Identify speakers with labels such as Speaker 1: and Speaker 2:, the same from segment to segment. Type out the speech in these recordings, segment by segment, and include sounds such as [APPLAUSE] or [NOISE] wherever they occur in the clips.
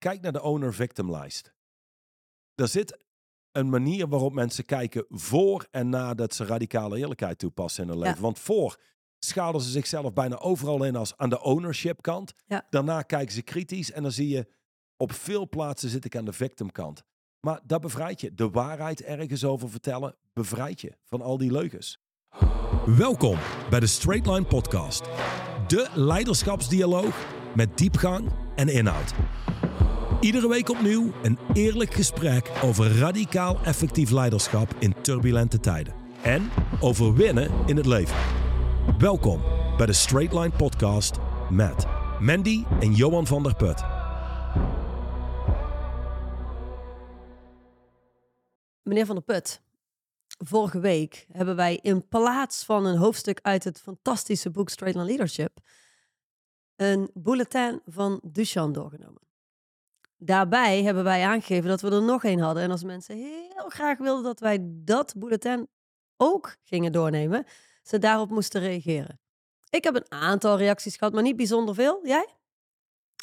Speaker 1: kijk naar de owner-victim lijst. Er zit een manier waarop mensen kijken voor en nadat ze radicale eerlijkheid toepassen in hun
Speaker 2: Ja.
Speaker 1: leven. Want voor schaden ze zichzelf bijna overal in als aan de ownership kant.
Speaker 2: Ja.
Speaker 1: Daarna kijken ze kritisch en dan zie je op veel plaatsen zit ik aan de victim kant. Maar dat bevrijdt je. De waarheid ergens over vertellen bevrijdt je van al die leugens. Welkom bij de Straight Line Podcast. De leiderschapsdialoog met diepgang en inhoud. Iedere week opnieuw een eerlijk gesprek over radicaal effectief leiderschap in turbulente tijden. En over winnen in het leven. Welkom bij de Straight Line Podcast met Mandy en Johan van der Put.
Speaker 2: Meneer Van der Put, vorige week hebben wij in plaats van een hoofdstuk uit het fantastische boek Straight Line Leadership een bulletin van Duchamp doorgenomen. Daarbij hebben wij aangegeven dat we er nog één hadden. En als mensen heel graag wilden dat wij dat bulletin ook gingen doornemen, ze daarop moesten reageren. Ik heb een aantal reacties gehad, maar niet bijzonder veel. Jij?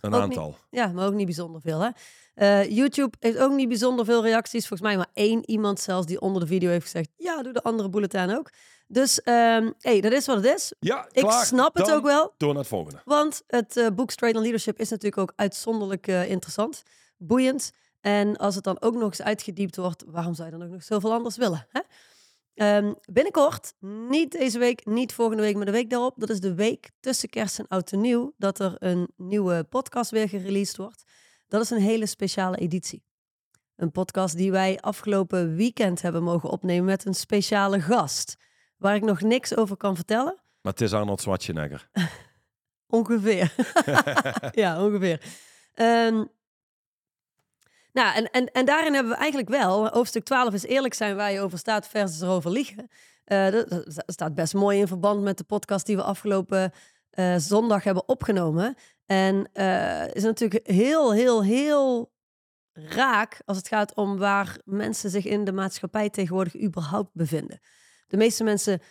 Speaker 1: Een
Speaker 2: Ook
Speaker 1: aantal.
Speaker 2: Ja, maar ook niet bijzonder veel. Hè? Eh, YouTube heeft ook niet bijzonder veel reacties. Volgens mij maar één iemand zelfs die onder de video heeft gezegd... ja, doe de andere bulletin ook. Dus ehm hey, dat is wat het is.
Speaker 1: Ja,
Speaker 2: Ik
Speaker 1: klaar.
Speaker 2: snap het
Speaker 1: Dan
Speaker 2: ook wel.
Speaker 1: Door naar het volgende.
Speaker 2: Want het eh, boek Straight on Leadership is natuurlijk ook uitzonderlijk eh, interessant. Boeiend. En als het dan ook nog eens uitgediept wordt... waarom zou je dan ook nog zoveel anders willen? Hè? Ehm, binnenkort, niet deze week, niet volgende week, maar de week daarop. Dat is de week tussen kerst en oud en nieuw. Dat er een nieuwe podcast weer gereleased wordt. Dat is een hele speciale editie. Een podcast die wij afgelopen weekend hebben mogen opnemen met een speciale gast. Waar ik nog niks over kan vertellen.
Speaker 1: Maar het is Arnold Schwarzenegger. [LAUGHS]
Speaker 2: Ongeveer. [LAUGHS] ja, ongeveer. Ehm, nou, en, en, en daarin hebben we eigenlijk wel, hoofdstuk 12 is eerlijk zijn waar je over staat versus erover liegen. Eh, dat, staat best mooi in verband met de podcast die we afgelopen eh, zondag hebben opgenomen. En eh, is natuurlijk heel, heel, heel raak als het gaat om waar mensen zich in de maatschappij tegenwoordig überhaupt bevinden. De meeste mensen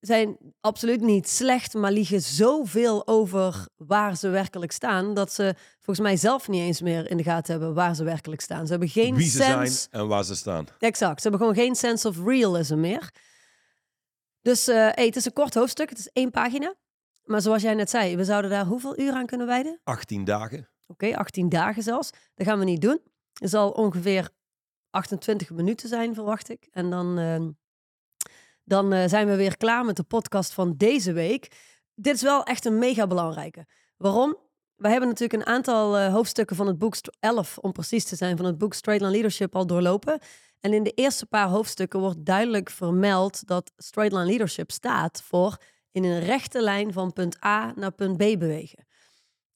Speaker 2: zijn absoluut niet slecht, maar liegen zoveel over waar ze werkelijk staan, dat ze volgens mij zelf niet eens meer in de gaten hebben waar ze werkelijk staan. Ze hebben geen
Speaker 1: Wie ze
Speaker 2: sense.
Speaker 1: zijn en waar ze staan.
Speaker 2: Exact. Ze hebben gewoon geen sense of realism meer. Dus eh, hey, het is een kort hoofdstuk, het is één pagina. Maar zoals jij net zei, we zouden daar hoeveel uur aan kunnen wijden?
Speaker 1: 18 dagen.
Speaker 2: Oké, 18 dagen zelfs. Dat gaan we niet doen. Het zal ongeveer 28 minuten zijn, verwacht ik. En dan, ehm, dan eh, zijn we weer klaar met de podcast van deze week. Dit is wel echt een mega belangrijke. Waarom? We hebben natuurlijk een aantal eh, hoofdstukken van het boek, St- 11 om precies te zijn, van het boek Straight Line Leadership al doorlopen. En in de eerste paar hoofdstukken wordt duidelijk vermeld dat Straight Line Leadership staat voor in een rechte lijn van punt A naar punt B bewegen.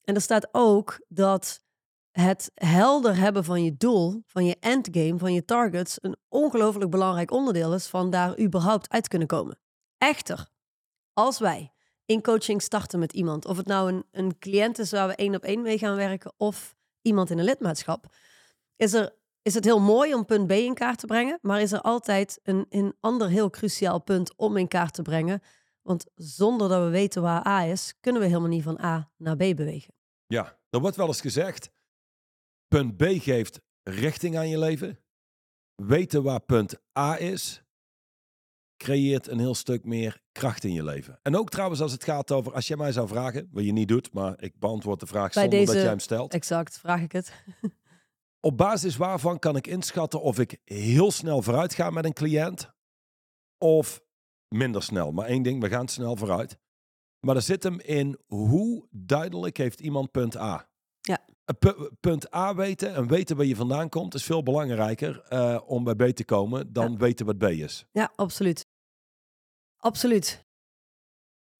Speaker 2: En er staat ook dat het helder hebben van je doel, van je endgame, van je targets, een ongelooflijk belangrijk onderdeel is van daar überhaupt uit kunnen komen. Echter, als wij in coaching starten met iemand, of het nou een, een cliënt is waar we één op één mee gaan werken, of iemand in een lidmaatschap, is, er, is het heel mooi om punt B in kaart te brengen, maar is er altijd een, een ander heel cruciaal punt om in kaart te brengen. Want zonder dat we weten waar A is, kunnen we helemaal niet van A naar B bewegen.
Speaker 1: Ja, er wordt wel eens gezegd, punt B geeft richting aan je leven. Weten waar punt A is, creëert een heel stuk meer kracht in je leven. En ook trouwens als het gaat over, als jij mij zou vragen, wat je niet doet, maar ik beantwoord de vraag
Speaker 2: Bij
Speaker 1: zonder dat jij hem stelt.
Speaker 2: Exact, vraag ik het. [LAUGHS]
Speaker 1: Op basis waarvan kan ik inschatten of ik heel snel vooruit ga met een cliënt of minder snel. Maar één ding, we gaan snel vooruit. Maar er zit hem in hoe duidelijk heeft iemand punt A. Punt A weten en weten waar je vandaan komt is veel belangrijker eh, om bij B te komen dan weten wat B is.
Speaker 2: Ja, absoluut. Absoluut.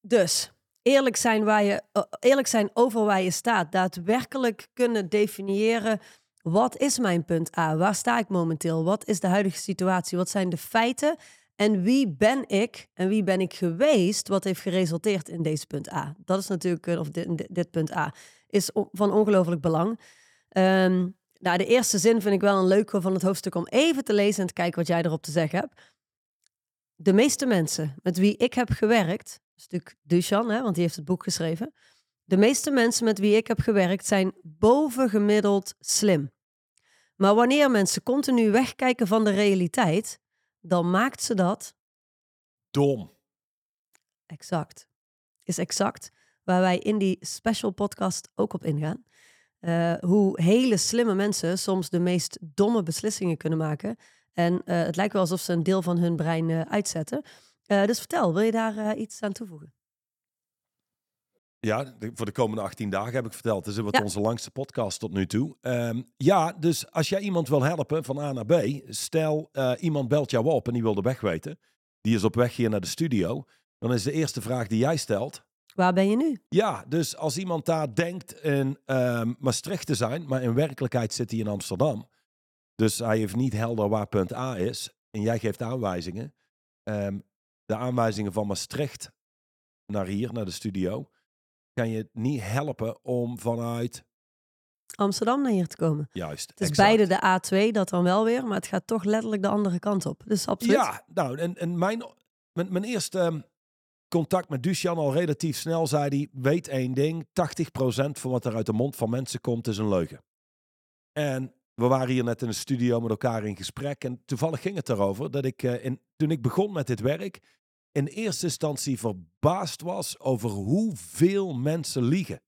Speaker 2: Dus eerlijk zijn, waar je, eh, eerlijk zijn over waar je staat. Daadwerkelijk kunnen definiëren. Wat is mijn punt A? Waar sta ik momenteel? Wat is de huidige situatie? Wat zijn de feiten? En wie ben ik en wie ben ik geweest? Wat heeft geresulteerd in deze punt A? Dat is natuurlijk, eh, of dit- dit punt A, is van ongelooflijk belang. Nou, de eerste zin vind ik wel een leuke van het hoofdstuk om even te lezen en te kijken wat jij erop te zeggen hebt. De meeste mensen met wie ik heb gewerkt, dat is natuurlijk Duchan, hè, want die heeft het boek geschreven, De meeste mensen met wie ik heb gewerkt zijn bovengemiddeld slim. Maar wanneer mensen continu wegkijken van de realiteit, dan maakt ze dat
Speaker 1: Dom.
Speaker 2: exact. Is exact waar wij in die special podcast ook op ingaan. Eh, hoe hele slimme mensen soms de meest domme beslissingen kunnen maken. En eh, het lijkt wel alsof ze een deel van hun brein eh, uitzetten. Dus vertel, wil je daar iets aan toevoegen?
Speaker 1: Ja, de- voor de komende 18 dagen heb ik verteld. Dus het wordt
Speaker 2: Ja.
Speaker 1: onze langste podcast tot nu toe. Ehm, ja, dus als jij iemand wil helpen van A naar B, stel iemand belt jou op en die wil de weg weten. Die is op weg hier naar de studio. Dan is de eerste vraag die jij stelt.
Speaker 2: Waar ben je nu?
Speaker 1: Ja, dus als iemand daar denkt in ehm, Maastricht te zijn, maar in werkelijkheid zit hij in Amsterdam. Dus hij heeft niet helder waar punt A is. En jij geeft aanwijzingen. Ehm, de aanwijzingen van Maastricht naar hier, naar de studio, kan je niet helpen om vanuit.
Speaker 2: Amsterdam naar hier te komen.
Speaker 1: Juist.
Speaker 2: Het is
Speaker 1: exact.
Speaker 2: beide de A2, dat dan wel weer, maar het gaat toch letterlijk de andere kant op. Dus absoluut.
Speaker 1: Ja, nou, en, en mijn, mijn, mijn eerste ehm, contact met Duchan al relatief snel zei hij, weet één ding, 80% van wat er uit de mond van mensen komt is een leugen. En we waren hier net in de studio met elkaar in gesprek en toevallig ging het erover dat ik, eh, in, toen ik begon met dit werk, in eerste instantie verbaasd was over hoeveel mensen liegen.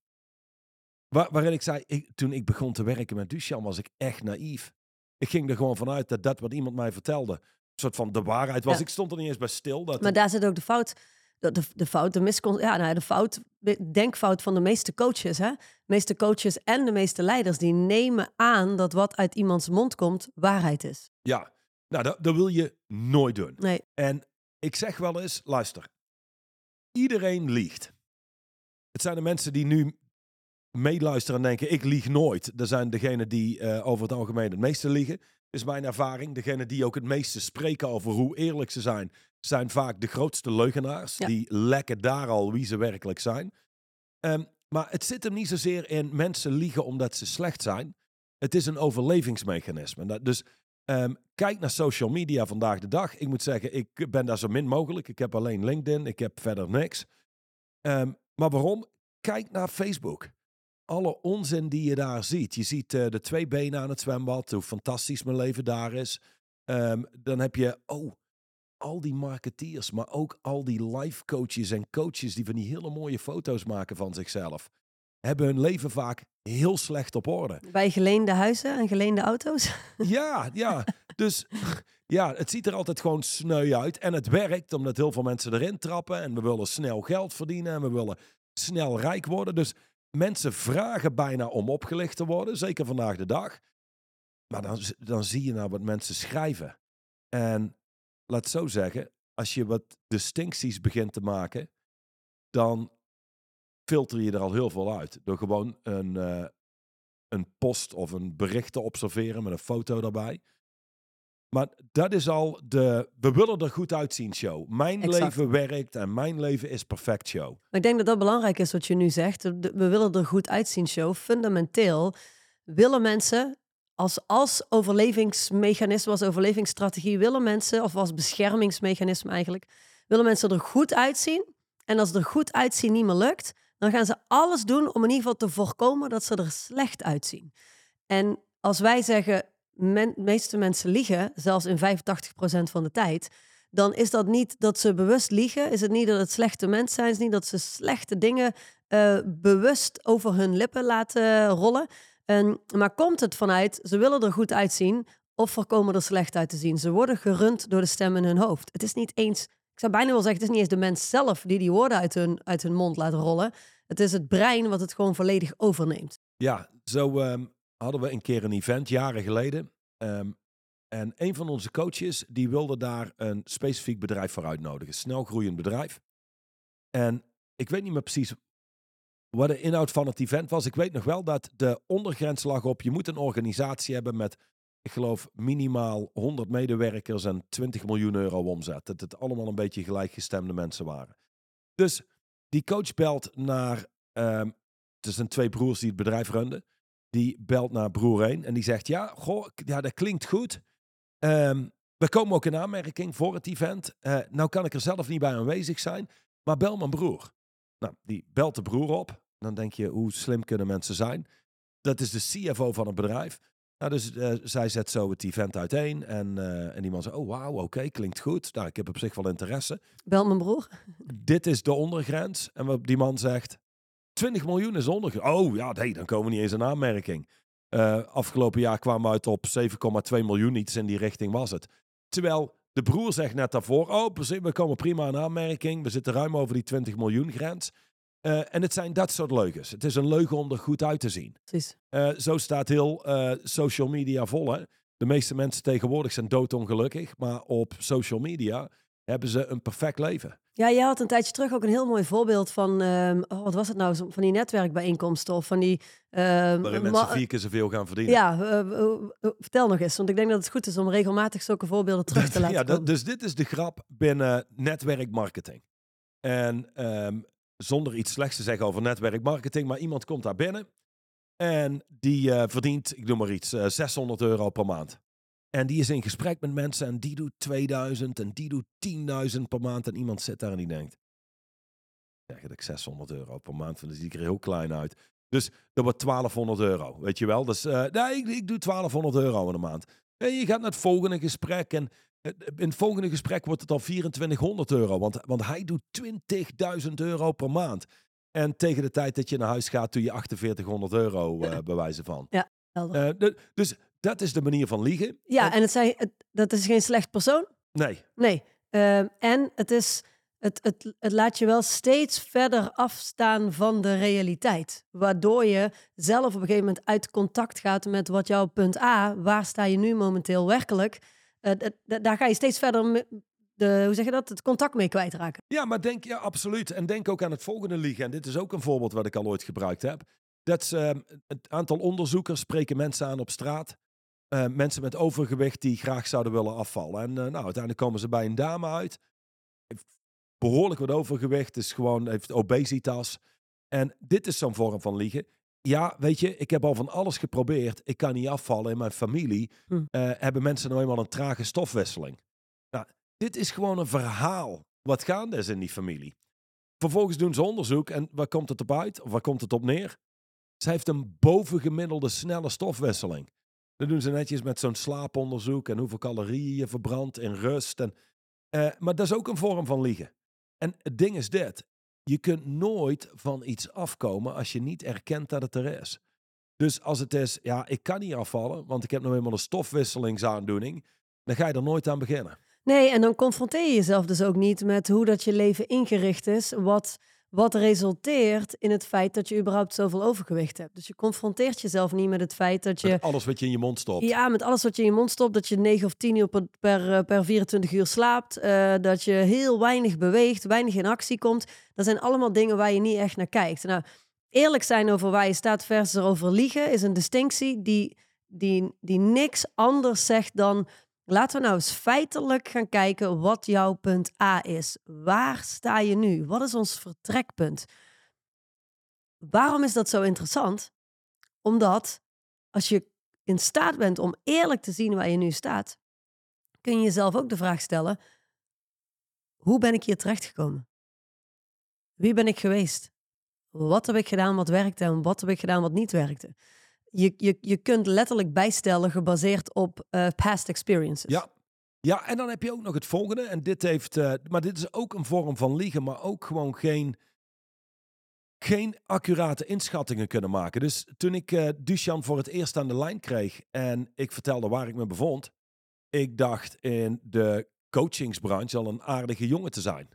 Speaker 1: Waar, waarin ik zei, ik, toen ik begon te werken met Duchan was ik echt naïef. Ik ging er gewoon vanuit dat dat wat iemand mij vertelde, een soort van de waarheid was.
Speaker 2: Ja.
Speaker 1: Ik stond er niet eens bij stil. Dat
Speaker 2: Maar daar zit ook de fout, de, de, de fout, de miscon, ja, nou, de fout, de denkfout van de meeste coaches. Hè? De meeste coaches en de meeste leiders, die nemen aan dat wat uit iemands mond komt, waarheid is.
Speaker 1: Ja, nou, dat, dat wil je nooit doen.
Speaker 2: Nee,
Speaker 1: En ik zeg wel eens, luister, iedereen liegt. Het zijn de mensen die nu meeluisteren en denken, ik lieg nooit. Dat zijn degenen die eh, over het algemeen het meeste liegen. is mijn ervaring. Degenen die ook het meeste spreken over hoe eerlijk ze zijn, zijn vaak de grootste leugenaars.
Speaker 2: Ja.
Speaker 1: Die lekken daar al wie ze werkelijk zijn. Ehm, maar het zit hem niet zozeer in mensen liegen omdat ze slecht zijn. Het is een overlevingsmechanisme. Dat- Dus Ehm, kijk naar social media vandaag de dag. Ik moet zeggen, ik ben daar zo min mogelijk. Ik heb alleen LinkedIn, ik heb verder niks. Ehm, maar waarom? Kijk naar Facebook. Alle onzin die je daar ziet. Je ziet eh, de twee benen aan het zwembad, hoe fantastisch mijn leven daar is. Dan heb je, oh, al die marketeers, maar ook al die life coaches en coaches die van die hele mooie foto's maken van zichzelf. Hebben hun leven vaak heel slecht op orde.
Speaker 2: bij geleende huizen en geleende auto's. [LAUGHS]
Speaker 1: Ja, ja. Dus ja, het ziet er altijd gewoon sneu uit. En het werkt omdat heel veel mensen erin trappen. En we willen snel geld verdienen. En we willen snel rijk worden. Dus mensen vragen bijna om opgelicht te worden. Zeker vandaag de dag. Maar dan, dan zie je nou wat mensen schrijven. En laat het zo zeggen. Als je wat distincties begint te maken. Dan filter je er al heel veel uit. Door gewoon een, eh, een post of een bericht te observeren met een foto daarbij. Maar dat is al de we willen er goed uitzien show. Mijn
Speaker 2: Exact.
Speaker 1: leven werkt en mijn leven is perfect show.
Speaker 2: Maar ik denk dat dat belangrijk is wat je nu zegt. We willen er goed uitzien, show. Fundamenteel willen mensen als, als overlevingsmechanisme, als overlevingsstrategie, willen mensen, of als beschermingsmechanisme eigenlijk, willen mensen er goed uitzien. En als er goed uitzien niet meer lukt, dan gaan ze alles doen om in ieder geval te voorkomen dat ze er slecht uitzien. En als wij zeggen, men, meeste mensen liegen, zelfs in 85% van de tijd, dan is dat niet dat ze bewust liegen. Is het niet dat het slechte mensen zijn. Is niet dat ze slechte dingen eh, bewust over hun lippen laten rollen. En, maar komt het vanuit, ze willen er goed uitzien of voorkomen er slecht uit te zien. Ze worden gerund door de stem in hun hoofd. Het is niet eens, ik zou bijna wel zeggen, het is niet eens de mens zelf die die woorden uit hun, uit hun mond laat rollen. Het is het brein wat het gewoon volledig overneemt.
Speaker 1: Ja, zo ehm, hadden we een keer een event jaren geleden. Ehm, en een van onze coaches die wilde daar een specifiek bedrijf voor uitnodigen. Snel groeiend bedrijf. En ik weet niet meer precies wat de inhoud van het event was. Ik weet nog wel dat de ondergrens lag op je moet een organisatie hebben met, ik geloof, minimaal 100 medewerkers en 20 miljoen euro omzet. Dat het allemaal een beetje gelijkgestemde mensen waren. Dus die coach belt naar, ehm, het zijn twee broers die het bedrijf runden. Die belt naar broer 1 en die zegt, ja, goh, ja dat klinkt goed. Ehm, we komen ook in aanmerking voor het event. Eh, nou kan ik er zelf niet bij aanwezig zijn, maar bel mijn broer. Nou, die belt de broer op. Dan denk je, hoe slim kunnen mensen zijn? Dat is de CFO van een bedrijf. Nou, dus eh, zij zet zo het event uiteen. En, eh, en die man zei, oh wauw, oké, klinkt goed. Nou, ik heb op zich wel interesse.
Speaker 2: Bel mijn broer. [LAUGHS]
Speaker 1: Dit is de ondergrens. En wat die man zegt, 20 miljoen is ondergrens. Oh ja, nee, dan komen we niet eens in aanmerking. Eh, afgelopen jaar kwamen we uit op 7,2 miljoen. Iets in die richting was het. Terwijl de broer zegt net daarvoor, oh, we komen prima in aanmerking. We zitten ruim over die 20 miljoen grens. Uh, en het zijn dat soort leugens. Het is een leugen om er goed uit te zien.
Speaker 2: Precies.
Speaker 1: Uh, zo staat heel uh, social media vol. Hè? De meeste mensen tegenwoordig zijn doodongelukkig. Maar op social media hebben ze een perfect leven.
Speaker 2: Ja, jij had een tijdje terug ook een heel mooi voorbeeld van, um, oh, wat was het nou, van die netwerkbijeenkomsten of van die...
Speaker 1: Um, Waarin mensen vier keer zoveel gaan verdienen.
Speaker 2: Ja, vertel nog eens, want ik denk dat het goed is om regelmatig zulke voorbeelden terug te [LAUGHS] laten
Speaker 1: ja, Dus dit is de grap binnen netwerkmarketing. En um, zonder iets slechts te zeggen over netwerkmarketing, maar iemand komt daar binnen en die verdient, ik noem maar iets, uh, eh, 600 euro per maand. En die is in gesprek met mensen en die doet 2000 en die doet 10.000 per maand. En iemand zit daar en die denkt, eigenlijk 600 euro per maand, dan zie ik er heel klein uit. Dus dat wordt 1200 euro, weet je wel. Dus uh, nee, ik, ik doe 1200 euro in de maand. En je gaat naar het volgende gesprek en in het volgende gesprek wordt het al 2400 euro, want, want hij doet 20.000 euro per maand. En tegen de tijd dat je naar huis gaat, doe je 4800 euro uh, bewijzen van.
Speaker 2: Ja,
Speaker 1: uh, dus dat is de manier van liegen.
Speaker 2: Ja, en, en het zijn, het, dat is geen slecht persoon.
Speaker 1: Nee.
Speaker 2: Nee. Uh, en het, is, het, het, het laat je wel steeds verder afstaan van de realiteit. Waardoor je zelf op een gegeven moment uit contact gaat met wat jouw punt A, waar sta je nu momenteel werkelijk uh, daar ga je steeds verder de, hoe zeg je dat, het contact mee kwijtraken.
Speaker 1: Ja, maar denk, ja, absoluut. En denk ook aan het volgende liegen. En dit is ook een voorbeeld wat ik al ooit gebruikt heb. Dat uh, het aantal onderzoekers spreken mensen aan op straat. Uh, mensen met overgewicht die graag zouden willen afvallen. En nou, uiteindelijk komen ze bij een dame uit. Behoorlijk wat overgewicht, is gewoon, heeft obesitas. En dit is zo'n vorm van liegen. Ja, weet je, ik heb al van alles geprobeerd. Ik kan niet afvallen. In mijn familie hm. uh, hebben mensen nou eenmaal een trage stofwisseling. Nou, dit is gewoon een verhaal wat gaande is in die familie. Vervolgens doen ze onderzoek en waar komt het op uit? Of waar komt het op neer? Ze heeft een bovengemiddelde snelle stofwisseling. Dat doen ze netjes met zo'n slaaponderzoek en hoeveel calorieën je verbrandt in rust. En, uh, maar dat is ook een vorm van liegen. En het ding is dit je kunt nooit van iets afkomen als je niet erkent dat het er is. Dus als het is, ja, ik kan niet afvallen, want ik heb nou eenmaal een stofwisselingsaandoening, dan ga je er nooit aan beginnen.
Speaker 2: Nee, en dan confronteer je jezelf dus ook niet met hoe dat je leven ingericht is, wat wat resulteert in het feit dat je überhaupt zoveel overgewicht hebt. Dus je confronteert jezelf niet met het feit dat je...
Speaker 1: Met alles wat je in je mond stopt.
Speaker 2: Ja, met alles wat je in je mond stopt. Dat je 9 of 10 uur per, per, per 24 uur slaapt. Uh, dat je heel weinig beweegt, weinig in actie komt. Dat zijn allemaal dingen waar je niet echt naar kijkt. Nou, eerlijk zijn over waar je staat versus erover liegen... is een distinctie die, die, die niks anders zegt dan Laten we nou eens feitelijk gaan kijken wat jouw punt A is. Waar sta je nu? Wat is ons vertrekpunt? Waarom is dat zo interessant? Omdat als je in staat bent om eerlijk te zien waar je nu staat, kun je jezelf ook de vraag stellen: hoe ben ik hier terechtgekomen? Wie ben ik geweest? Wat heb ik gedaan wat werkte en wat heb ik gedaan wat niet werkte? Je, je, je kunt letterlijk bijstellen gebaseerd op uh, past experiences.
Speaker 1: Ja. ja, en dan heb je ook nog het volgende. En dit heeft, uh, maar dit is ook een vorm van liegen, maar ook gewoon geen, geen accurate inschattingen kunnen maken. Dus toen ik uh, voor het eerst aan de lijn kreeg en ik vertelde waar ik me bevond, ik dacht in de coachingsbranche al een aardige jongen te zijn.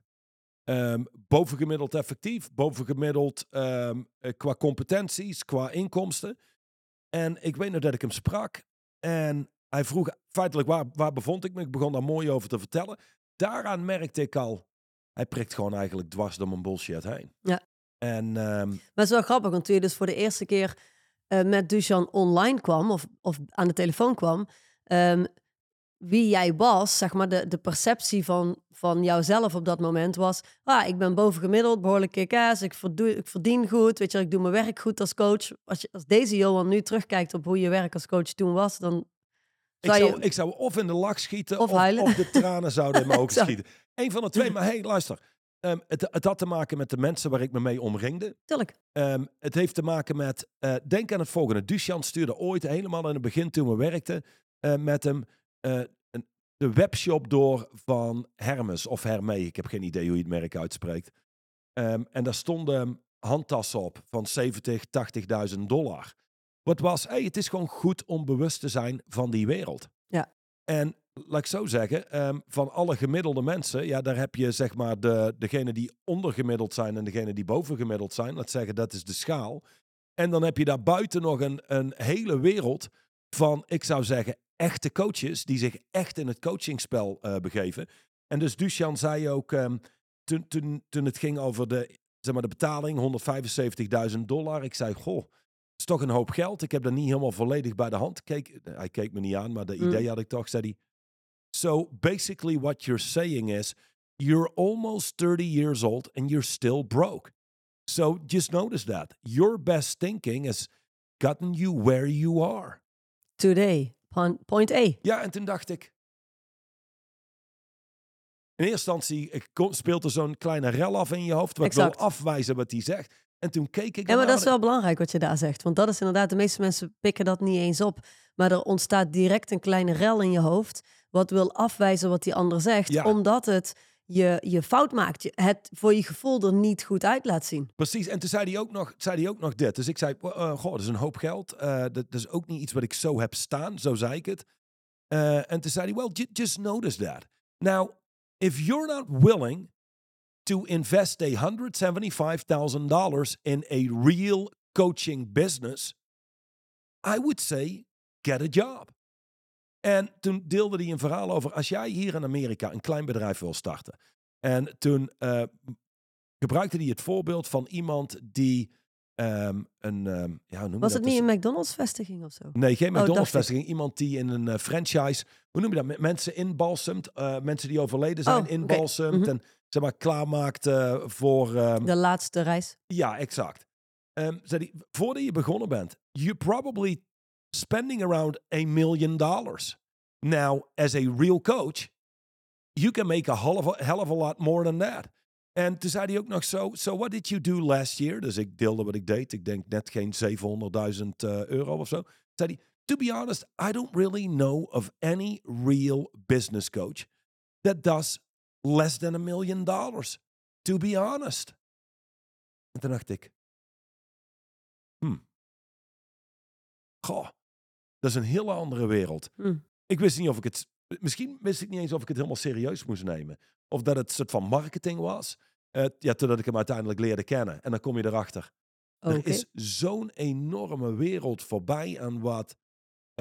Speaker 1: Um, bovengemiddeld effectief, bovengemiddeld um, qua competenties, qua inkomsten. En ik weet nog dat ik hem sprak. En hij vroeg feitelijk waar, waar bevond ik me. Ik begon daar mooi over te vertellen. Daaraan merkte ik al, hij prikt gewoon eigenlijk dwars door mijn bullshit heen.
Speaker 2: Ja.
Speaker 1: En, um...
Speaker 2: Maar het is wel grappig, want toen je dus voor de eerste keer uh, met Dusan online kwam, of, of aan de telefoon kwam, um, wie jij was, zeg maar, de, de perceptie van, van jouzelf op dat moment was, ah, ik ben bovengemiddeld, behoorlijk kick ik, ik verdien goed, weet je, ik doe mijn werk goed als coach. Als, je, als deze Johan nu terugkijkt op hoe je werk als coach toen was, dan
Speaker 1: ik zou, ik zou of in de lach schieten, of, of, of de tranen zouden in mijn ogen [LAUGHS] schieten. Eén van de twee, maar hey, luister. ehm, het, het had te maken met de mensen waar ik me mee omringde.
Speaker 2: Tuurlijk.
Speaker 1: Ehm, het heeft te maken met, eh, denk aan het volgende. Duchan stuurde ooit helemaal in het begin toen we werkten eh, met hem eh, de webshop door van Hermes of Hermé. Ik heb geen idee hoe je het merk uitspreekt. Ehm, en daar stonden handtassen op van 70, 80.000 dollar. Wat was, hey, het is gewoon goed om bewust te zijn van die wereld.
Speaker 2: Ja.
Speaker 1: En laat ik zo zeggen, ehm, van alle gemiddelde mensen, ja, daar heb je zeg maar de, degene die ondergemiddeld zijn en degene die bovengemiddeld zijn. Laat zeggen, dat is de schaal. En dan heb je daar buiten nog een, een hele wereld van, ik zou zeggen, echte coaches die zich echt in het coachingspel uh, begeven. En dus Duchan zei ook, um, toen, toen, toen het ging over de, zeg maar, de betaling, 175.000 dollar. Ik zei, goh, is toch een hoop geld. Ik heb dat niet helemaal volledig bij de hand. Keek, hij keek me niet aan, maar de mm. idee had ik toch, zei hij. So basically what you're saying is, you're almost 30 years old and you're still broke. So just notice that. Your best thinking has gotten you where you are.
Speaker 2: Today, point A.
Speaker 1: Ja, en toen dacht ik, in eerste instantie speelt er zo'n kleine rel af in je hoofd. Wat wil afwijzen wat hij zegt. En toen keek ik.
Speaker 2: Ja, maar dat is wel belangrijk wat je daar zegt. Want dat is inderdaad, de meeste mensen pikken dat niet eens op. Maar er ontstaat direct een kleine rel in je hoofd. Wat wil afwijzen wat die ander zegt. Ja. Omdat het je, je fout maakt. Je het voor je gevoel er niet goed uit laat zien.
Speaker 1: Precies. En toen zei hij ook nog, zei hij ook nog dit. Dus ik zei, uh, goh, dat is een hoop geld. Uh, dat, is ook niet iets wat ik zo heb staan. Zo zei ik het. Uh, en toen zei hij, well, just notice that. Now, if you're not willing to invest $175,000 in a real coaching business, I would say get a job. En toen deelde hij een verhaal over als jij hier in Amerika een klein bedrijf wil starten. En toen uh, gebruikte hij het voorbeeld van iemand die um, een. Um, ja,
Speaker 2: Was het niet dus? een McDonald's-vestiging of zo?
Speaker 1: Nee, geen oh, McDonald's-vestiging. Iemand die in een uh, franchise. Hoe noem je dat? Mensen inbalsemt. Uh, mensen die overleden zijn, oh, inbalsemt. Okay. Mm -hmm. En zeg maar klaarmaakt voor. Um,
Speaker 2: de laatste reis.
Speaker 1: Ja, exact. Um, zei die, voordat je begonnen bent, you probably spending around a million dollars. Now, as a real coach, you can make a hell of a, hell of a lot more than that. En toen zei hij ook nog so what did you do last year? Dus ik deelde wat ik deed. Ik denk net geen 700.000 uh, euro of zo. Zei hij, to be honest, I don't really know of any real business coach that does less than a million dollars. To be honest. En toen dacht ik, hmm. Goh, dat is een hele andere wereld.
Speaker 2: Hmm.
Speaker 1: Ik wist niet of ik het, misschien wist ik niet eens of ik het helemaal serieus moest nemen. Of dat het een soort van marketing was. Uh, ja, totdat ik hem uiteindelijk leerde kennen. En dan kom je erachter. Okay. Er is zo'n enorme wereld voorbij aan wat.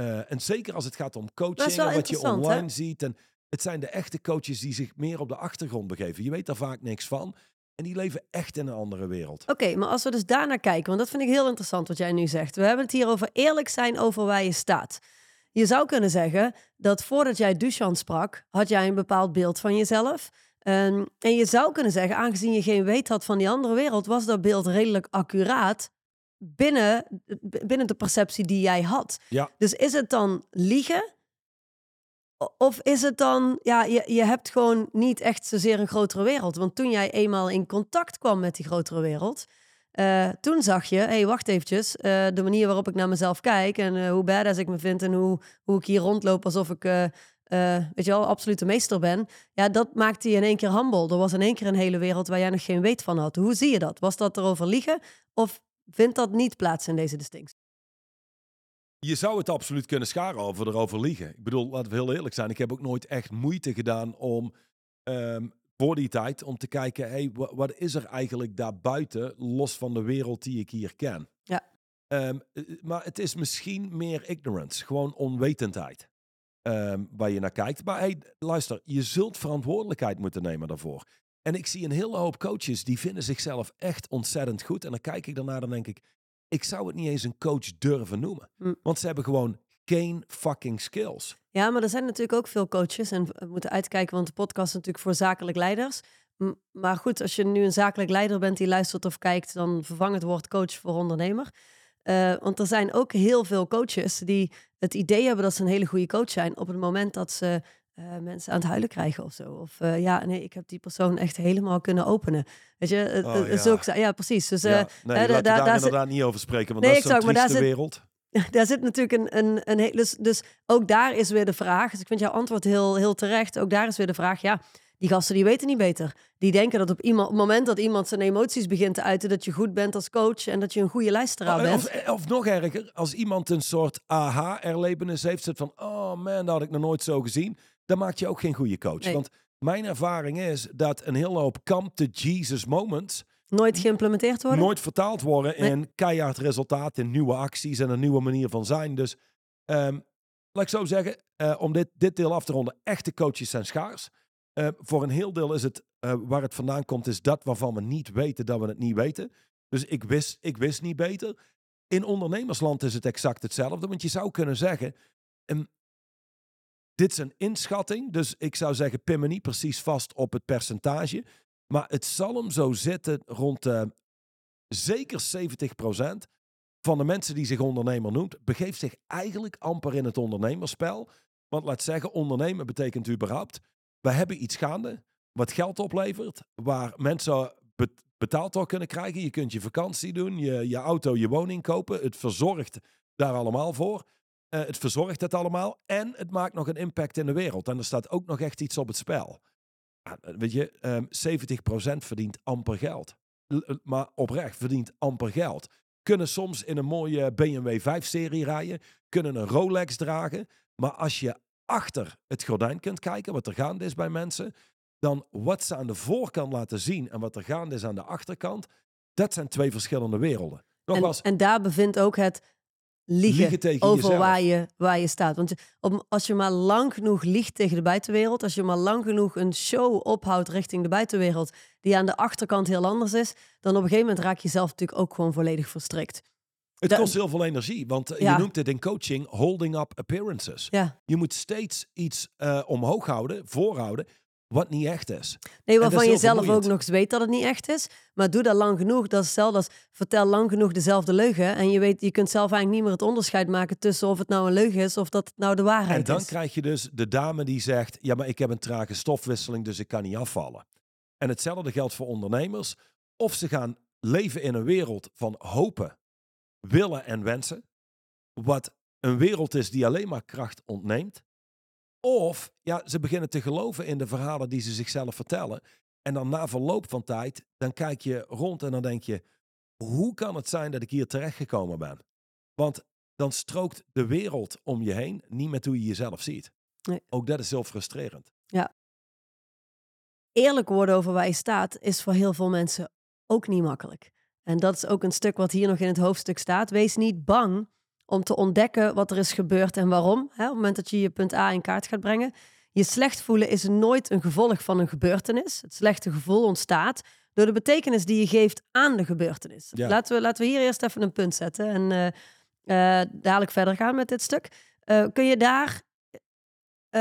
Speaker 1: Uh, en zeker als het gaat om coaching en wat je online hè? ziet. En het zijn de echte coaches die zich meer op de achtergrond begeven. Je weet daar vaak niks van. En die leven echt in een andere wereld.
Speaker 2: Oké, okay, maar als we dus daarnaar kijken, want dat vind ik heel interessant wat jij nu zegt. We hebben het hier over eerlijk zijn over waar je staat. Je zou kunnen zeggen dat voordat jij Duchamp sprak, had jij een bepaald beeld van jezelf. Um, en je zou kunnen zeggen, aangezien je geen weet had van die andere wereld, was dat beeld redelijk accuraat binnen, binnen de perceptie die jij had.
Speaker 1: Ja.
Speaker 2: Dus is het dan liegen? Of is het dan, ja, je, je hebt gewoon niet echt zozeer een grotere wereld. Want toen jij eenmaal in contact kwam met die grotere wereld, uh, toen zag je, hé, hey, wacht eventjes, uh, de manier waarop ik naar mezelf kijk en uh, hoe badass ik me vind en hoe, hoe ik hier rondloop alsof ik, weet je wel, absolute meester ben. Ja, dat maakte je in één keer humble. Er was in één keer een hele wereld waar jij nog geen weet van had. Hoe zie je dat? Was dat erover liegen of vindt dat niet plaats in deze distinctie?
Speaker 1: Je zou het absoluut kunnen scharen over erover liegen. Ik bedoel, laten we heel eerlijk zijn. Ik heb ook nooit echt moeite gedaan om um, voor die tijd om te kijken, hey, wat is er eigenlijk daarbuiten, los van de wereld die ik hier ken?
Speaker 2: Ja.
Speaker 1: Um, maar het is misschien meer ignorance, gewoon onwetendheid, um, waar je naar kijkt. Maar hey, luister, je zult verantwoordelijkheid moeten nemen daarvoor. En ik zie een hele hoop coaches die vinden zichzelf echt ontzettend goed. En dan kijk ik daarna, dan denk ik, ik zou het niet eens een coach durven noemen.
Speaker 2: Mm.
Speaker 1: Want ze hebben gewoon geen fucking skills.
Speaker 2: Ja, maar er zijn natuurlijk ook veel coaches en we moeten uitkijken, want de podcast is natuurlijk voor zakelijk leiders. Maar goed, als je nu een zakelijk leider bent die luistert of kijkt, dan vervang het woord coach voor ondernemer. Uh, want er zijn ook heel veel coaches die het idee hebben dat ze een hele goede coach zijn op het moment dat ze eh, mensen aan het huilen krijgen of zo. Of eh, ja, nee, ik heb die persoon echt helemaal kunnen openen. Weet je,
Speaker 1: Oh, ja.
Speaker 2: zulke- ja, precies. Dus
Speaker 1: Ja,
Speaker 2: eh,
Speaker 1: nee, laten we
Speaker 2: daar-
Speaker 1: daar,
Speaker 2: daar
Speaker 1: inderdaad niet over spreken, want
Speaker 2: Nee,
Speaker 1: dat is een
Speaker 2: exact, maar daar
Speaker 1: trieste
Speaker 2: zit-
Speaker 1: wereld. [LAUGHS]
Speaker 2: daar zit natuurlijk een, een, een. Dus, dus ook daar is weer de vraag. Dus ik vind jouw antwoord heel, heel terecht. Ook daar is weer de vraag. Ja, die gasten die weten niet beter. Die denken dat op, iemand, op het moment dat iemand zijn emoties begint te uiten, dat je goed bent als coach en dat je een goede luisteraar bent.
Speaker 1: Of, of nog erger, als iemand een soort aha-erlevenis heeft, zit van, oh man, dat had ik nog nooit zo gezien, dan maak je ook geen goede coach.
Speaker 2: Nee.
Speaker 1: Want mijn ervaring is dat een hele hoop come to Jesus moments
Speaker 2: Nooit geïmplementeerd worden.
Speaker 1: nooit vertaald worden
Speaker 2: Nee.
Speaker 1: in keihard resultaat, in nieuwe acties en een nieuwe manier van zijn. Dus ehm, laat ik zo zeggen, eh, om dit, dit deel af te ronden, echte coaches zijn schaars. Eh, voor een heel deel is het, eh, waar het vandaan komt, is dat waarvan we niet weten dat we het niet weten. Dus ik wist, ik wist niet beter. In ondernemersland is het exact hetzelfde, want je zou kunnen zeggen, dit is een inschatting, dus ik zou zeggen, pin me niet precies vast op het percentage, maar het zal hem zo zitten rond eh, zeker 70% van de mensen die zich ondernemer noemt, begeeft zich eigenlijk amper in het ondernemerspel. Want laat zeggen, ondernemen betekent überhaupt, we hebben iets gaande wat geld oplevert, waar mensen be- betaald door kunnen krijgen. Je kunt je vakantie doen, je, je auto, je woning kopen. Het verzorgt daar allemaal voor. Eh, het verzorgt het allemaal en het maakt nog een impact in de wereld. En er staat ook nog echt iets op het spel. Weet je, ehm 70% verdient amper geld. L- l- maar oprecht verdient amper geld. Kunnen soms in een mooie BMW 5-serie rijden. Kunnen een Rolex dragen. Maar als je achter het gordijn kunt kijken, wat er gaande is bij mensen, dan wat ze aan de voorkant laten zien en wat er gaande is aan de achterkant, dat zijn twee verschillende werelden.
Speaker 2: en, en daar bevindt ook het liegen, over
Speaker 1: jezelf.
Speaker 2: waar je, waar je staat. Want op, als je maar lang genoeg liegt tegen de buitenwereld, als je maar lang genoeg een show ophoudt richting de buitenwereld, die aan de achterkant heel anders is, dan op een gegeven moment raak je zelf natuurlijk ook gewoon volledig verstrikt.
Speaker 1: het kost heel veel energie, want eh,
Speaker 2: Ja.
Speaker 1: je noemt het in coaching holding up appearances.
Speaker 2: Ja.
Speaker 1: Je moet steeds iets eh, omhoog houden, voorhouden, wat niet echt is.
Speaker 2: Nee,
Speaker 1: is
Speaker 2: waarvan je zelf ook nog eens weet dat het niet echt is. Maar doe dat lang genoeg. Dat is hetzelfde als vertel lang genoeg dezelfde leugen. En je, weet, je kunt zelf eigenlijk niet meer het onderscheid maken tussen of het nou een leugen is of dat het nou de waarheid
Speaker 1: En dan
Speaker 2: is.
Speaker 1: krijg je dus de dame die zegt: Ja, maar ik heb een trage stofwisseling, dus ik kan niet afvallen. En hetzelfde geldt voor ondernemers. Of ze gaan leven in een wereld van hopen, willen en wensen. Wat een wereld is die alleen maar kracht ontneemt. Of ja, ze beginnen te geloven in de verhalen die ze zichzelf vertellen. En dan na verloop van tijd, dan kijk je rond en dan denk je: hoe kan het zijn dat ik hier terechtgekomen ben? Want dan strookt de wereld om je heen niet met hoe je jezelf ziet.
Speaker 2: Nee.
Speaker 1: Ook dat is heel frustrerend.
Speaker 2: Eerlijk worden over waar je staat is voor heel veel mensen ook niet makkelijk. En dat is ook een stuk wat hier nog in het hoofdstuk staat. Wees niet bang om te ontdekken wat er is gebeurd en waarom. Hè, op het moment dat je je punt A in kaart gaat brengen. Je slecht voelen is nooit een gevolg van een gebeurtenis. Het slechte gevoel ontstaat door de betekenis die je geeft aan de gebeurtenis.
Speaker 1: Ja.
Speaker 2: Laten, we, laten we hier eerst even een punt zetten en eh, eh, dadelijk verder gaan met dit stuk. Eh, kun je daar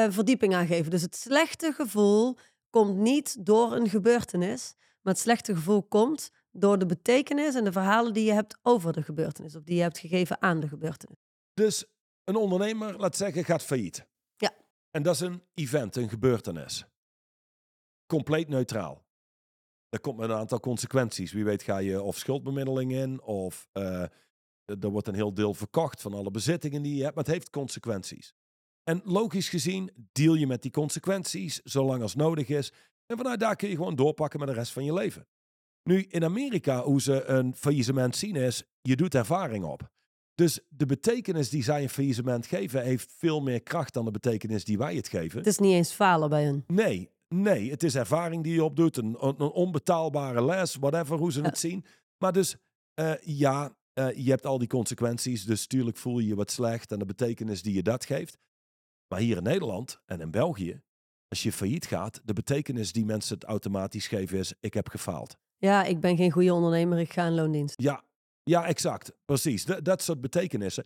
Speaker 2: verdieping aan geven? Dus het slechte gevoel komt niet door een gebeurtenis, maar het slechte gevoel komt door de betekenis en de verhalen die je hebt over de gebeurtenis, of die je hebt gegeven aan de gebeurtenis.
Speaker 1: Dus een ondernemer, laat zeggen, gaat failliet.
Speaker 2: Ja.
Speaker 1: En dat is een event, een gebeurtenis. Compleet neutraal. Er komt met een aantal consequenties. Wie weet ga je of schuldbemiddeling in, of eh, er wordt een heel deel verkocht van alle bezittingen die je hebt, maar het heeft consequenties. En logisch gezien deal je met die consequenties zolang als nodig is. En vanuit daar kun je gewoon doorpakken met de rest van je leven. Nu, in Amerika, hoe ze een faillissement zien is, je doet ervaring op. Dus de betekenis die zij een faillissement geven, heeft veel meer kracht dan de betekenis die wij het geven.
Speaker 2: Het is niet eens falen bij hun.
Speaker 1: Nee, nee, het is ervaring die je opdoet, een, een onbetaalbare les, whatever, hoe ze
Speaker 2: Ja.
Speaker 1: het zien. Maar dus, eh, ja, eh, je hebt al die consequenties, dus tuurlijk voel je je wat slecht en de betekenis die je dat geeft. Maar hier in Nederland en in België, als je failliet gaat, de betekenis die mensen het automatisch geven is, ik heb gefaald.
Speaker 2: Ja, ik ben geen goede ondernemer, ik ga in loondienst.
Speaker 1: Ja, ja, exact. Precies. Dat, dat soort betekenissen.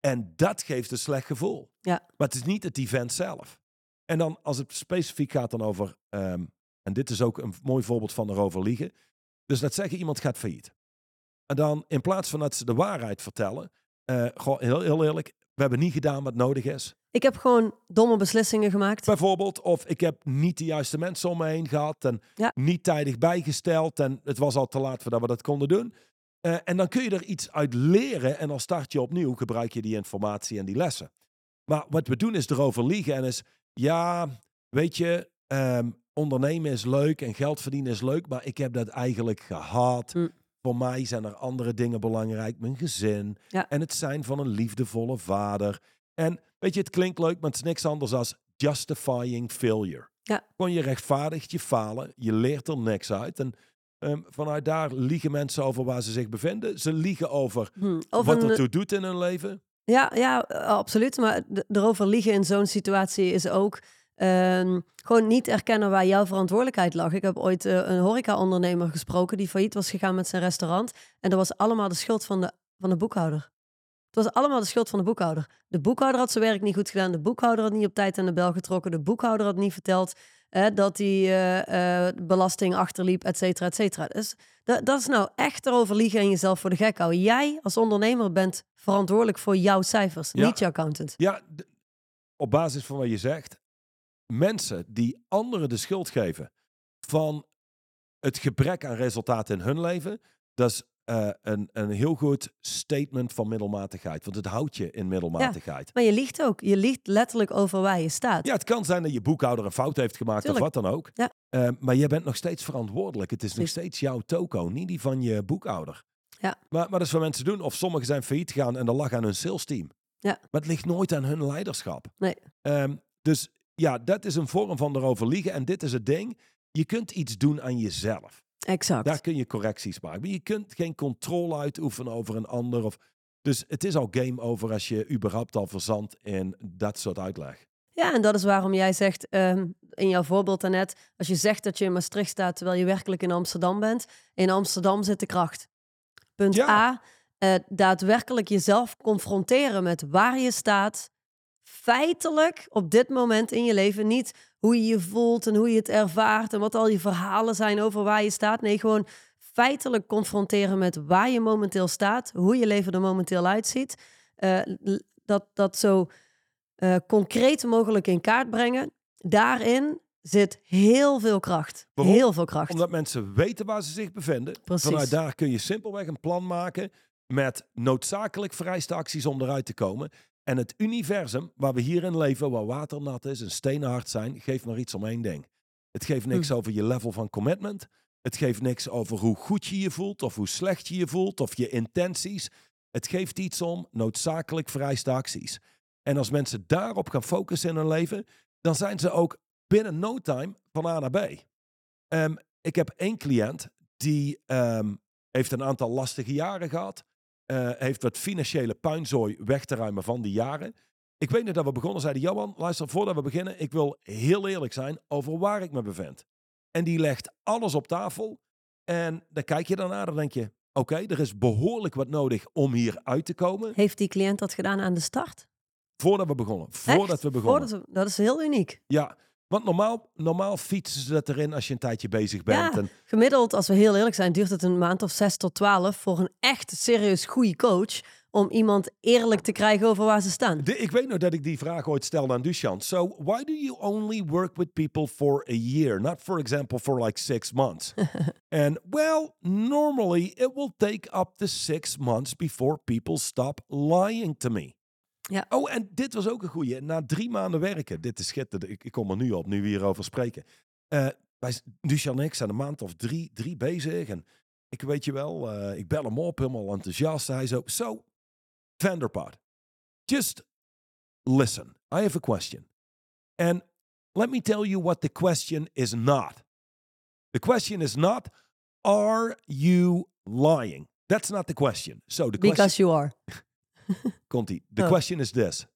Speaker 1: En dat geeft een slecht gevoel.
Speaker 2: Ja.
Speaker 1: Maar het is niet het event zelf. En dan als het specifiek gaat dan over, ehm, en dit is ook een mooi voorbeeld van erover liegen. Dus laat zeggen, iemand gaat failliet. En dan in plaats van dat ze de waarheid vertellen, gewoon heel, heel eerlijk, we hebben niet gedaan wat nodig is.
Speaker 2: Ik heb gewoon domme beslissingen gemaakt.
Speaker 1: Bijvoorbeeld, of ik heb niet de juiste mensen om me heen gehad en
Speaker 2: Ja.
Speaker 1: niet tijdig bijgesteld en het was al te laat voordat we dat konden doen. Eh, en dan kun je er iets uit leren en dan start je opnieuw, gebruik je die informatie en die lessen. Maar wat we doen is erover liegen en is, ja, weet je, ehm, ondernemen is leuk en geld verdienen is leuk, maar ik heb dat eigenlijk gehad.
Speaker 2: Hm.
Speaker 1: Voor mij zijn er andere dingen belangrijk, mijn gezin
Speaker 2: Ja.
Speaker 1: en het zijn van een liefdevolle vader. En weet je, het klinkt leuk, maar het is niks anders dan justifying failure.
Speaker 2: Ja.
Speaker 1: Gewoon je rechtvaardigt je falen, je leert er niks uit. En ehm, vanuit daar liegen mensen over waar ze zich bevinden. Ze liegen over
Speaker 2: Hm.
Speaker 1: Wat
Speaker 2: een-
Speaker 1: ertoe doet in hun leven.
Speaker 2: Ja, ja, eh, absoluut. Maar erover liegen in zo'n situatie is ook ehm, gewoon niet erkennen waar jouw verantwoordelijkheid lag. Ik heb ooit eh, een horeca-ondernemer gesproken die failliet was gegaan met zijn restaurant. En dat was allemaal de schuld van de, van de boekhouder. Het was allemaal de schuld van de boekhouder. De boekhouder had zijn werk niet goed gedaan. De boekhouder had niet op tijd aan de bel getrokken. De boekhouder had niet verteld eh, dat hij eh, eh, belasting achterliep, et cetera, et cetera. Dus dat, dat is nou echt erover liegen en jezelf voor de gek houden. Jij als ondernemer bent verantwoordelijk voor jouw cijfers,
Speaker 1: Ja.
Speaker 2: niet je accountant.
Speaker 1: Ja, op basis van wat je zegt. Mensen die anderen de schuld geven van het gebrek aan resultaat in hun leven. Dat is eh, een, een heel goed statement van middelmatigheid. Want het houdt je in middelmatigheid.
Speaker 2: Maar je liegt ook. Je liegt letterlijk over waar je staat.
Speaker 1: Ja, het kan zijn dat je boekhouder een fout heeft gemaakt
Speaker 2: Tuurlijk.
Speaker 1: of wat dan ook.
Speaker 2: Ja.
Speaker 1: Eh, maar je bent nog steeds verantwoordelijk. Het is nog steeds jouw toko, niet die van je boekhouder.
Speaker 2: Ja.
Speaker 1: Maar, maar dat is wat mensen doen. Of sommigen zijn failliet gegaan en dat lag aan hun sales team.
Speaker 2: Ja.
Speaker 1: Maar het ligt nooit aan hun leiderschap.
Speaker 2: Nee.
Speaker 1: Ehm, dus ja, dat is een vorm van erover liegen. En dit is het ding. Je kunt iets doen aan jezelf.
Speaker 2: Exact.
Speaker 1: Daar kun je correcties maken. Maar je kunt geen controle uitoefenen over een ander. Of... Dus het is al game over als je überhaupt al verzandt in dat soort uitleg.
Speaker 2: Ja, en dat is waarom jij zegt ehm, in jouw voorbeeld daarnet, als je zegt dat je in Maastricht staat terwijl je werkelijk in Amsterdam bent, in Amsterdam zit de kracht. Punt
Speaker 1: Ja.
Speaker 2: A, eh, daadwerkelijk jezelf confronteren met waar je staat, feitelijk op dit moment in je leven. Niet hoe je je voelt en hoe je het ervaart en wat al je verhalen zijn over waar je staat. Nee, gewoon feitelijk confronteren met waar je momenteel staat, hoe je leven er momenteel uitziet. Eh, dat, dat zo eh, concreet mogelijk in kaart brengen. Daarin zit heel veel kracht.
Speaker 1: Waarom?
Speaker 2: Heel veel kracht.
Speaker 1: Omdat mensen weten waar ze zich bevinden.
Speaker 2: Precies.
Speaker 1: Vanuit daar kun je simpelweg een plan maken met noodzakelijk vereiste acties om eruit te komen. En het universum waar we hierin leven, waar water nat is en stenen hard zijn, geeft maar iets om één ding. Het geeft niks
Speaker 2: Hm.
Speaker 1: over je level van commitment. Het geeft niks over hoe goed je je voelt of hoe slecht je je voelt of je intenties. Het geeft iets om noodzakelijk vereiste acties. En als mensen daarop gaan focussen in hun leven, dan zijn ze ook binnen no time van A naar B. Ehm, ik heb één cliënt die ehm, heeft een aantal lastige jaren gehad. Eh, heeft wat financiële puinzooi weg te ruimen van die jaren. Ik weet nog dat we begonnen, zeiden Johan, luister, voordat we beginnen, ik wil heel eerlijk zijn over waar ik me bevind. En die legt alles op tafel. En dan kijk je daarna, dan denk je, oké, er is behoorlijk wat nodig om hier uit te komen.
Speaker 2: Heeft die cliënt dat gedaan aan de start?
Speaker 1: Voordat we begonnen. Voordat
Speaker 2: Echt?
Speaker 1: we begonnen.
Speaker 2: Voordat we- dat is heel uniek.
Speaker 1: Ja, want normaal, normaal fietsen ze dat erin als je een tijdje bezig bent.
Speaker 2: Ja.
Speaker 1: En
Speaker 2: Gemiddeld, als we heel eerlijk zijn, duurt het een maand of zes tot twaalf voor een echt serieus goede coach om iemand eerlijk te krijgen over waar ze staan.
Speaker 1: De- ik weet nog dat ik die vraag ooit stelde aan Dushan. So, why do you only work with people for a year? Not, for example, for like six months. [LAUGHS] and, well, normally it will take up to six months before people stop lying to me.
Speaker 2: Ja.
Speaker 1: Oh, en dit was ook een goeie. Na drie maanden werken, dit is schitterend. Ik, ik kom er nu op, nu we hierover spreken. Eh wij, Dushan en ik zijn een maand of drie, drie bezig. En ik weet je wel, eh, ik bel hem op, helemaal enthousiast. Hij zo, so, Vanderpot, just listen. I have a question. And let me tell you what the question is not. The question is not, are you lying? That's not the question. So the question,
Speaker 2: Because you are.
Speaker 1: Conti, the
Speaker 2: Oh.
Speaker 1: question is this.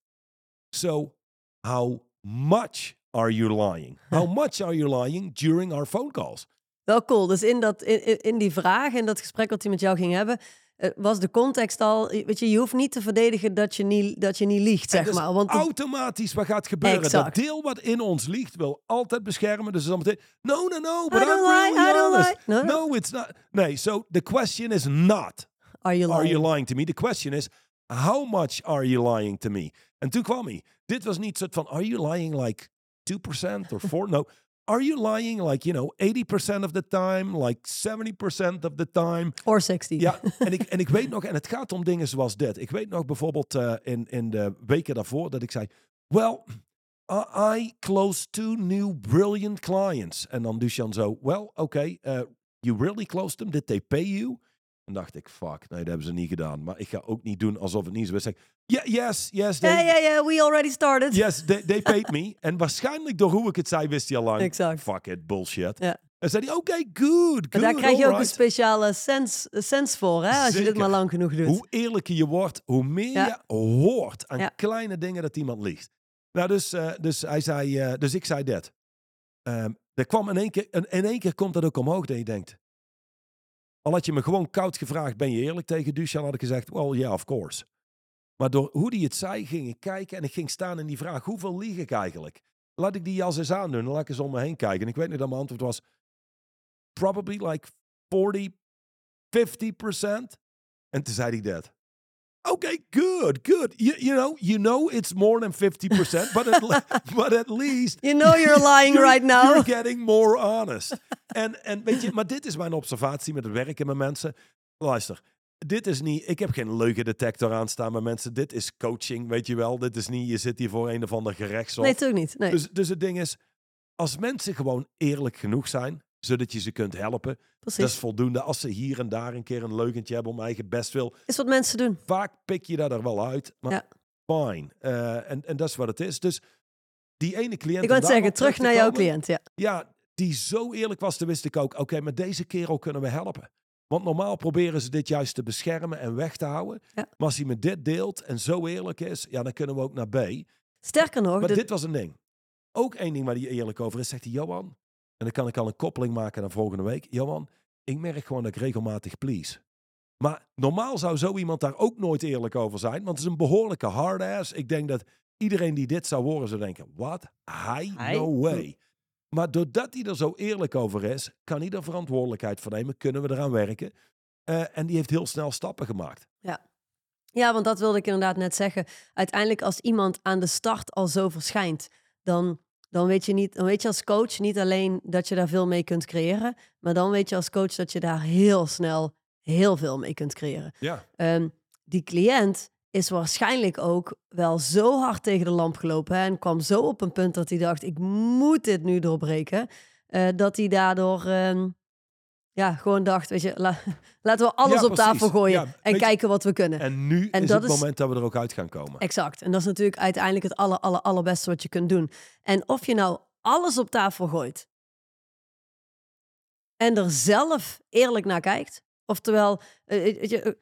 Speaker 1: So how much are you lying? How [LAUGHS] much are you lying during our phone calls?
Speaker 2: Wel cool. Dus in, dat, in, die vraag, in dat gesprek wat hij met jou ging hebben, eh, was de context al... Weet je, je hoeft niet te verdedigen dat je niet, dat je niet liegt, zeg
Speaker 1: dus
Speaker 2: maar. Want
Speaker 1: automatisch wat gaat gebeuren.
Speaker 2: Exact.
Speaker 1: Dat deel wat in ons ligt wil altijd beschermen. Dus dan meteen, no, no, no, but
Speaker 2: I
Speaker 1: I'm
Speaker 2: don't lie,
Speaker 1: really
Speaker 2: I don't lie. No, no.
Speaker 1: No, it's not. Nee, so the question is not,
Speaker 2: are you lying?
Speaker 1: are you lying to me? The question is, How much are you lying to me? En toen kwam hij. Dit was niet soort van, are you lying like 2% or 4? No. Are you lying like, you know, 80% of the time, like 70% of the time?
Speaker 2: Or 60.
Speaker 1: Ja, en ik, en ik weet nog, en het gaat om dingen zoals dit. Ik weet nog bijvoorbeeld uh, in, in de weken daarvoor dat ik zei, well, uh, I closed two new brilliant clients. En dan Duchan zo, well, okay, uh, you really closed them? Did they pay you? En dacht ik, fuck, nee, dat hebben ze niet gedaan. Maar ik ga ook niet doen alsof het niet zo is. Zeg, yeah, yes, yes.
Speaker 2: They, yeah, yeah, yeah, we already started.
Speaker 1: Yes, they, they paid [LAUGHS] me. en waarschijnlijk door hoe ik het zei, wist hij al lang.
Speaker 2: Exact.
Speaker 1: Fuck it, bullshit.
Speaker 2: Ja.
Speaker 1: En zei hij, oké, okay, good, good.
Speaker 2: Daar krijg je ook
Speaker 1: right.
Speaker 2: een speciale sens, sens voor, hè, als je dit maar lang genoeg doet.
Speaker 1: Hoe eerlijker je wordt, hoe meer
Speaker 2: Ja.
Speaker 1: je hoort aan
Speaker 2: Ja.
Speaker 1: kleine dingen dat iemand liegt. Nou, dus, uh, dus hij zei, uh, dus ik zei dit. Um, er kwam in één keer, in, in één keer komt dat ook omhoog dat je denkt. Al had je me gewoon koud gevraagd, ben je eerlijk tegen Duchan, had ik gezegd, well, yeah, of course. Maar door hoe hij het zei, ging ik kijken en ik ging staan in die vraag, hoeveel lieg ik eigenlijk? Laat ik die jas eens aandoen en laat ik eens om me heen kijken. En ik weet niet dat mijn antwoord was, probably like 40, 50 percent. En toen zei hij dat. Okay, good, good. You, you know, you know it's more than 50%, but at, le- [LAUGHS] but at least
Speaker 2: You know you're lying
Speaker 1: you're-
Speaker 2: right now.
Speaker 1: You're getting more honest. en, en weet je, maar dit is mijn observatie met het werken met mensen. Luister, dit is niet, ik heb geen leugendetector aanstaan met mensen. Dit is coaching, weet je wel. Dit is niet, je zit hier voor een of ander gerechtshof.
Speaker 2: Nee, natuurlijk niet. Nee,
Speaker 1: dus, dus het ding is, als mensen gewoon eerlijk genoeg zijn, zodat je ze kunt helpen,
Speaker 2: precies.
Speaker 1: dat is voldoende. Als ze hier en daar een keer een leugentje hebben om eigen best wil,
Speaker 2: is wat mensen doen.
Speaker 1: vaak pik je dat er wel uit. Maar
Speaker 2: Ja.
Speaker 1: fine. Eh, en, en dat is wat het is. Dus die ene cliënt...
Speaker 2: Ik het zeggen, terug
Speaker 1: te
Speaker 2: naar jouw cliënt. Ja.
Speaker 1: Ja, die zo eerlijk was, toen wist ik ook... Oké, met deze kerel kunnen we helpen. Want normaal proberen ze dit juist te beschermen en weg te houden.
Speaker 2: Ja.
Speaker 1: Maar als hij me dit deelt en zo eerlijk is... Ja, dan kunnen we ook naar B.
Speaker 2: Sterker nog,
Speaker 1: Maar
Speaker 2: de-
Speaker 1: dit was een ding. Ook één ding waar hij eerlijk over is. Zegt hij, Johan... En dan kan ik al een koppeling maken naar volgende week. Johan, ik merk gewoon dat ik regelmatig please. Maar normaal zou zo iemand daar ook nooit eerlijk over zijn. Want het is een behoorlijke hard ass. Ik denk dat iedereen die dit zou horen zou denken... Wat? Hij?
Speaker 2: Hij?
Speaker 1: No way. Maar doordat hij er zo eerlijk over is... kan hij er verantwoordelijkheid voor nemen. Kunnen we eraan werken. Eh, en die heeft heel snel stappen gemaakt.
Speaker 2: Ja, want dat wilde ik inderdaad net zeggen. Uiteindelijk als iemand aan de start al zo verschijnt, dan, dan, weet je niet, dan weet je als coach niet alleen dat je daar veel mee kunt creëren, maar dan weet je als coach dat je daar heel snel heel veel mee kunt creëren.
Speaker 1: Ja.
Speaker 2: Ehm, die cliënt is waarschijnlijk ook wel zo hard tegen de lamp gelopen hè, en kwam zo op een punt dat hij dacht, ik moet dit nu doorbreken, eh, dat hij daardoor... ehm, ja, gewoon dacht, weet je, la- [LAUGHS] laten we alles
Speaker 1: Ja,
Speaker 2: op tafel gooien
Speaker 1: Ja,
Speaker 2: en
Speaker 1: je-
Speaker 2: kijken wat we kunnen.
Speaker 1: En nu
Speaker 2: En
Speaker 1: is
Speaker 2: dat
Speaker 1: het
Speaker 2: is-
Speaker 1: moment dat we er ook uit gaan komen.
Speaker 2: Exact. En dat is natuurlijk uiteindelijk het aller, aller, allerbeste wat je kunt doen. En of je nou alles op tafel gooit en er zelf eerlijk naar kijkt, oftewel, eh, weet je, eh,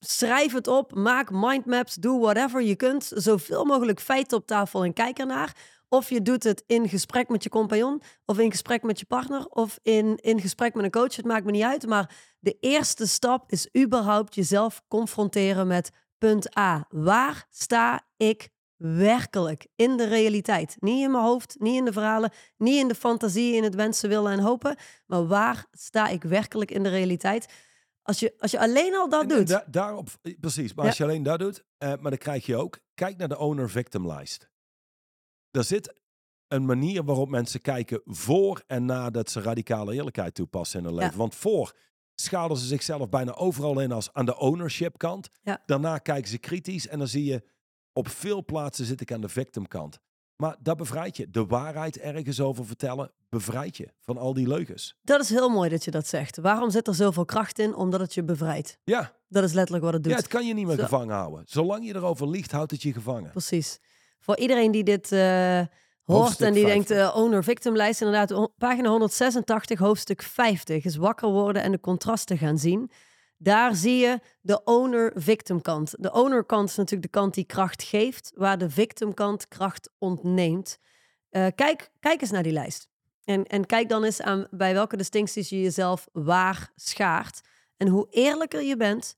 Speaker 2: schrijf het op, maak mindmaps, doe whatever je kunt, zoveel mogelijk feiten op tafel en kijk ernaar. Of je doet het in gesprek met je compagnon, of in gesprek met je partner, of in, in gesprek met een coach. Het maakt me niet uit. Maar de eerste stap is überhaupt jezelf confronteren met punt A. Waar sta ik werkelijk in de realiteit? Niet in mijn hoofd, niet in de verhalen, niet in de fantasie, in het wensen, willen en hopen. Maar waar sta ik werkelijk in de realiteit? Als je, als je alleen al dat
Speaker 1: En- en
Speaker 2: doet.
Speaker 1: da- daarop, eh, precies. Maar
Speaker 2: Ja.
Speaker 1: als je alleen dat doet, eh, maar dan krijg je ook, kijk naar de owner-victim lijst. Er zit een manier waarop mensen kijken voor en nadat ze radicale eerlijkheid toepassen in hun
Speaker 2: Ja.
Speaker 1: leven. Want voor schalen ze zichzelf bijna overal in als aan de ownership kant.
Speaker 2: Ja.
Speaker 1: Daarna kijken ze kritisch en dan zie je op veel plaatsen zit ik aan de victim kant. Maar dat bevrijdt je. De waarheid ergens over vertellen bevrijdt je van al die leugens.
Speaker 2: Dat is heel mooi dat je dat zegt. Waarom zit er zoveel kracht in? Omdat het je bevrijdt.
Speaker 1: Ja,
Speaker 2: Dat is letterlijk wat het doet.
Speaker 1: ja het kan je niet meer
Speaker 2: Zo.
Speaker 1: gevangen houden. Zolang je erover liegt, houdt het je gevangen.
Speaker 2: Precies. Voor iedereen die dit eh, hoort en die
Speaker 1: 50.
Speaker 2: denkt, eh, owner-victim lijst, inderdaad, pagina 186, hoofdstuk 50, is wakker worden en de contrasten gaan zien. Daar zie je de owner-victim kant. De owner kant is natuurlijk de kant die kracht geeft, waar de victim kant kracht ontneemt. Eh, kijk, kijk eens naar die lijst. En, en kijk dan eens aan bij welke distincties je jezelf waar schaart. En hoe eerlijker je bent,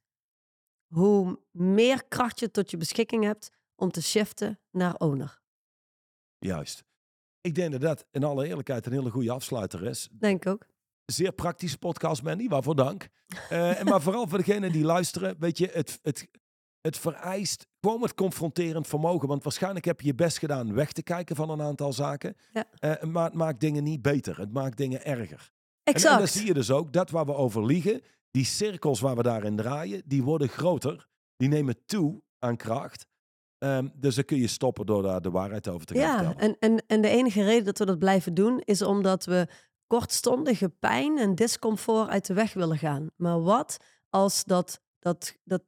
Speaker 2: hoe meer kracht je tot je beschikking hebt om te shiften naar owner.
Speaker 1: Juist. Ik denk dat dat in alle eerlijkheid een hele goede afsluiter is.
Speaker 2: Denk ook.
Speaker 1: Zeer praktische podcast, Mandy. Waarvoor dank. Eh, en maar [LAUGHS] vooral voor degenen die luisteren. Weet je, het, het, Het vereist gewoon het confronterend vermogen. Want waarschijnlijk heb je je best gedaan weg te kijken van een aantal zaken.
Speaker 2: Ja.
Speaker 1: Eh, maar het maakt dingen niet beter. Het maakt dingen erger. En, en
Speaker 2: Exact.
Speaker 1: dan zie je dus ook, dat waar we over liegen, die cirkels waar we daarin draaien, die worden groter. Die nemen toe aan kracht. Ehm, dus dan kun je stoppen door daar de waarheid over te gaan
Speaker 2: Ja,
Speaker 1: vertellen.
Speaker 2: en, en, en de enige reden dat we dat blijven doen is omdat we kortstondige pijn en discomfort uit de weg willen gaan. Maar wat als dat, dat, dat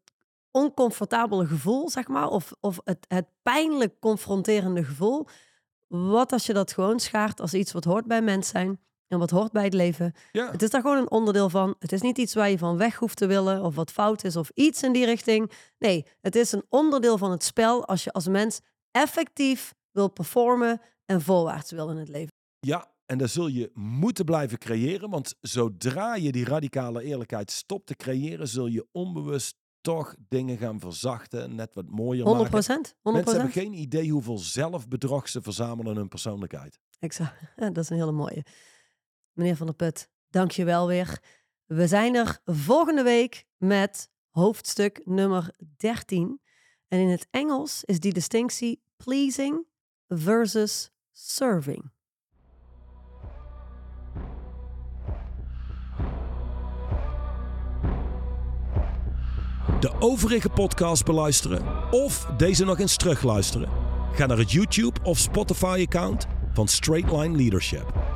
Speaker 2: oncomfortabele gevoel, zeg maar, of, of het, het pijnlijk confronterende gevoel, wat als je dat gewoon schaart als iets wat hoort bij mens zijn en wat hoort bij het leven?
Speaker 1: Ja.
Speaker 2: Het is daar gewoon een onderdeel van. Het is niet iets waar je van weg hoeft te willen of wat fout is of iets in die richting. Nee, het is een onderdeel van het spel als je als mens effectief wil performen en voorwaarts wil in het leven.
Speaker 1: Ja, en dan zul je moeten blijven creëren. Want zodra je die radicale eerlijkheid stopt te creëren, zul je onbewust toch dingen gaan verzachten. Net wat mooier
Speaker 2: 100
Speaker 1: maken.
Speaker 2: procent. 100
Speaker 1: Mensen hebben geen idee hoeveel zelfbedrog ze verzamelen in hun persoonlijkheid.
Speaker 2: Exact. Ja, [LAUGHS] dat is een hele mooie. Meneer Van der Put, dank je wel weer. We zijn er volgende week met hoofdstuk nummer 13. En in het Engels is die distinctie pleasing versus serving.
Speaker 1: De overige podcast beluisteren of deze nog eens terugluisteren? Ga naar het YouTube of Spotify account van Straight Line Leadership.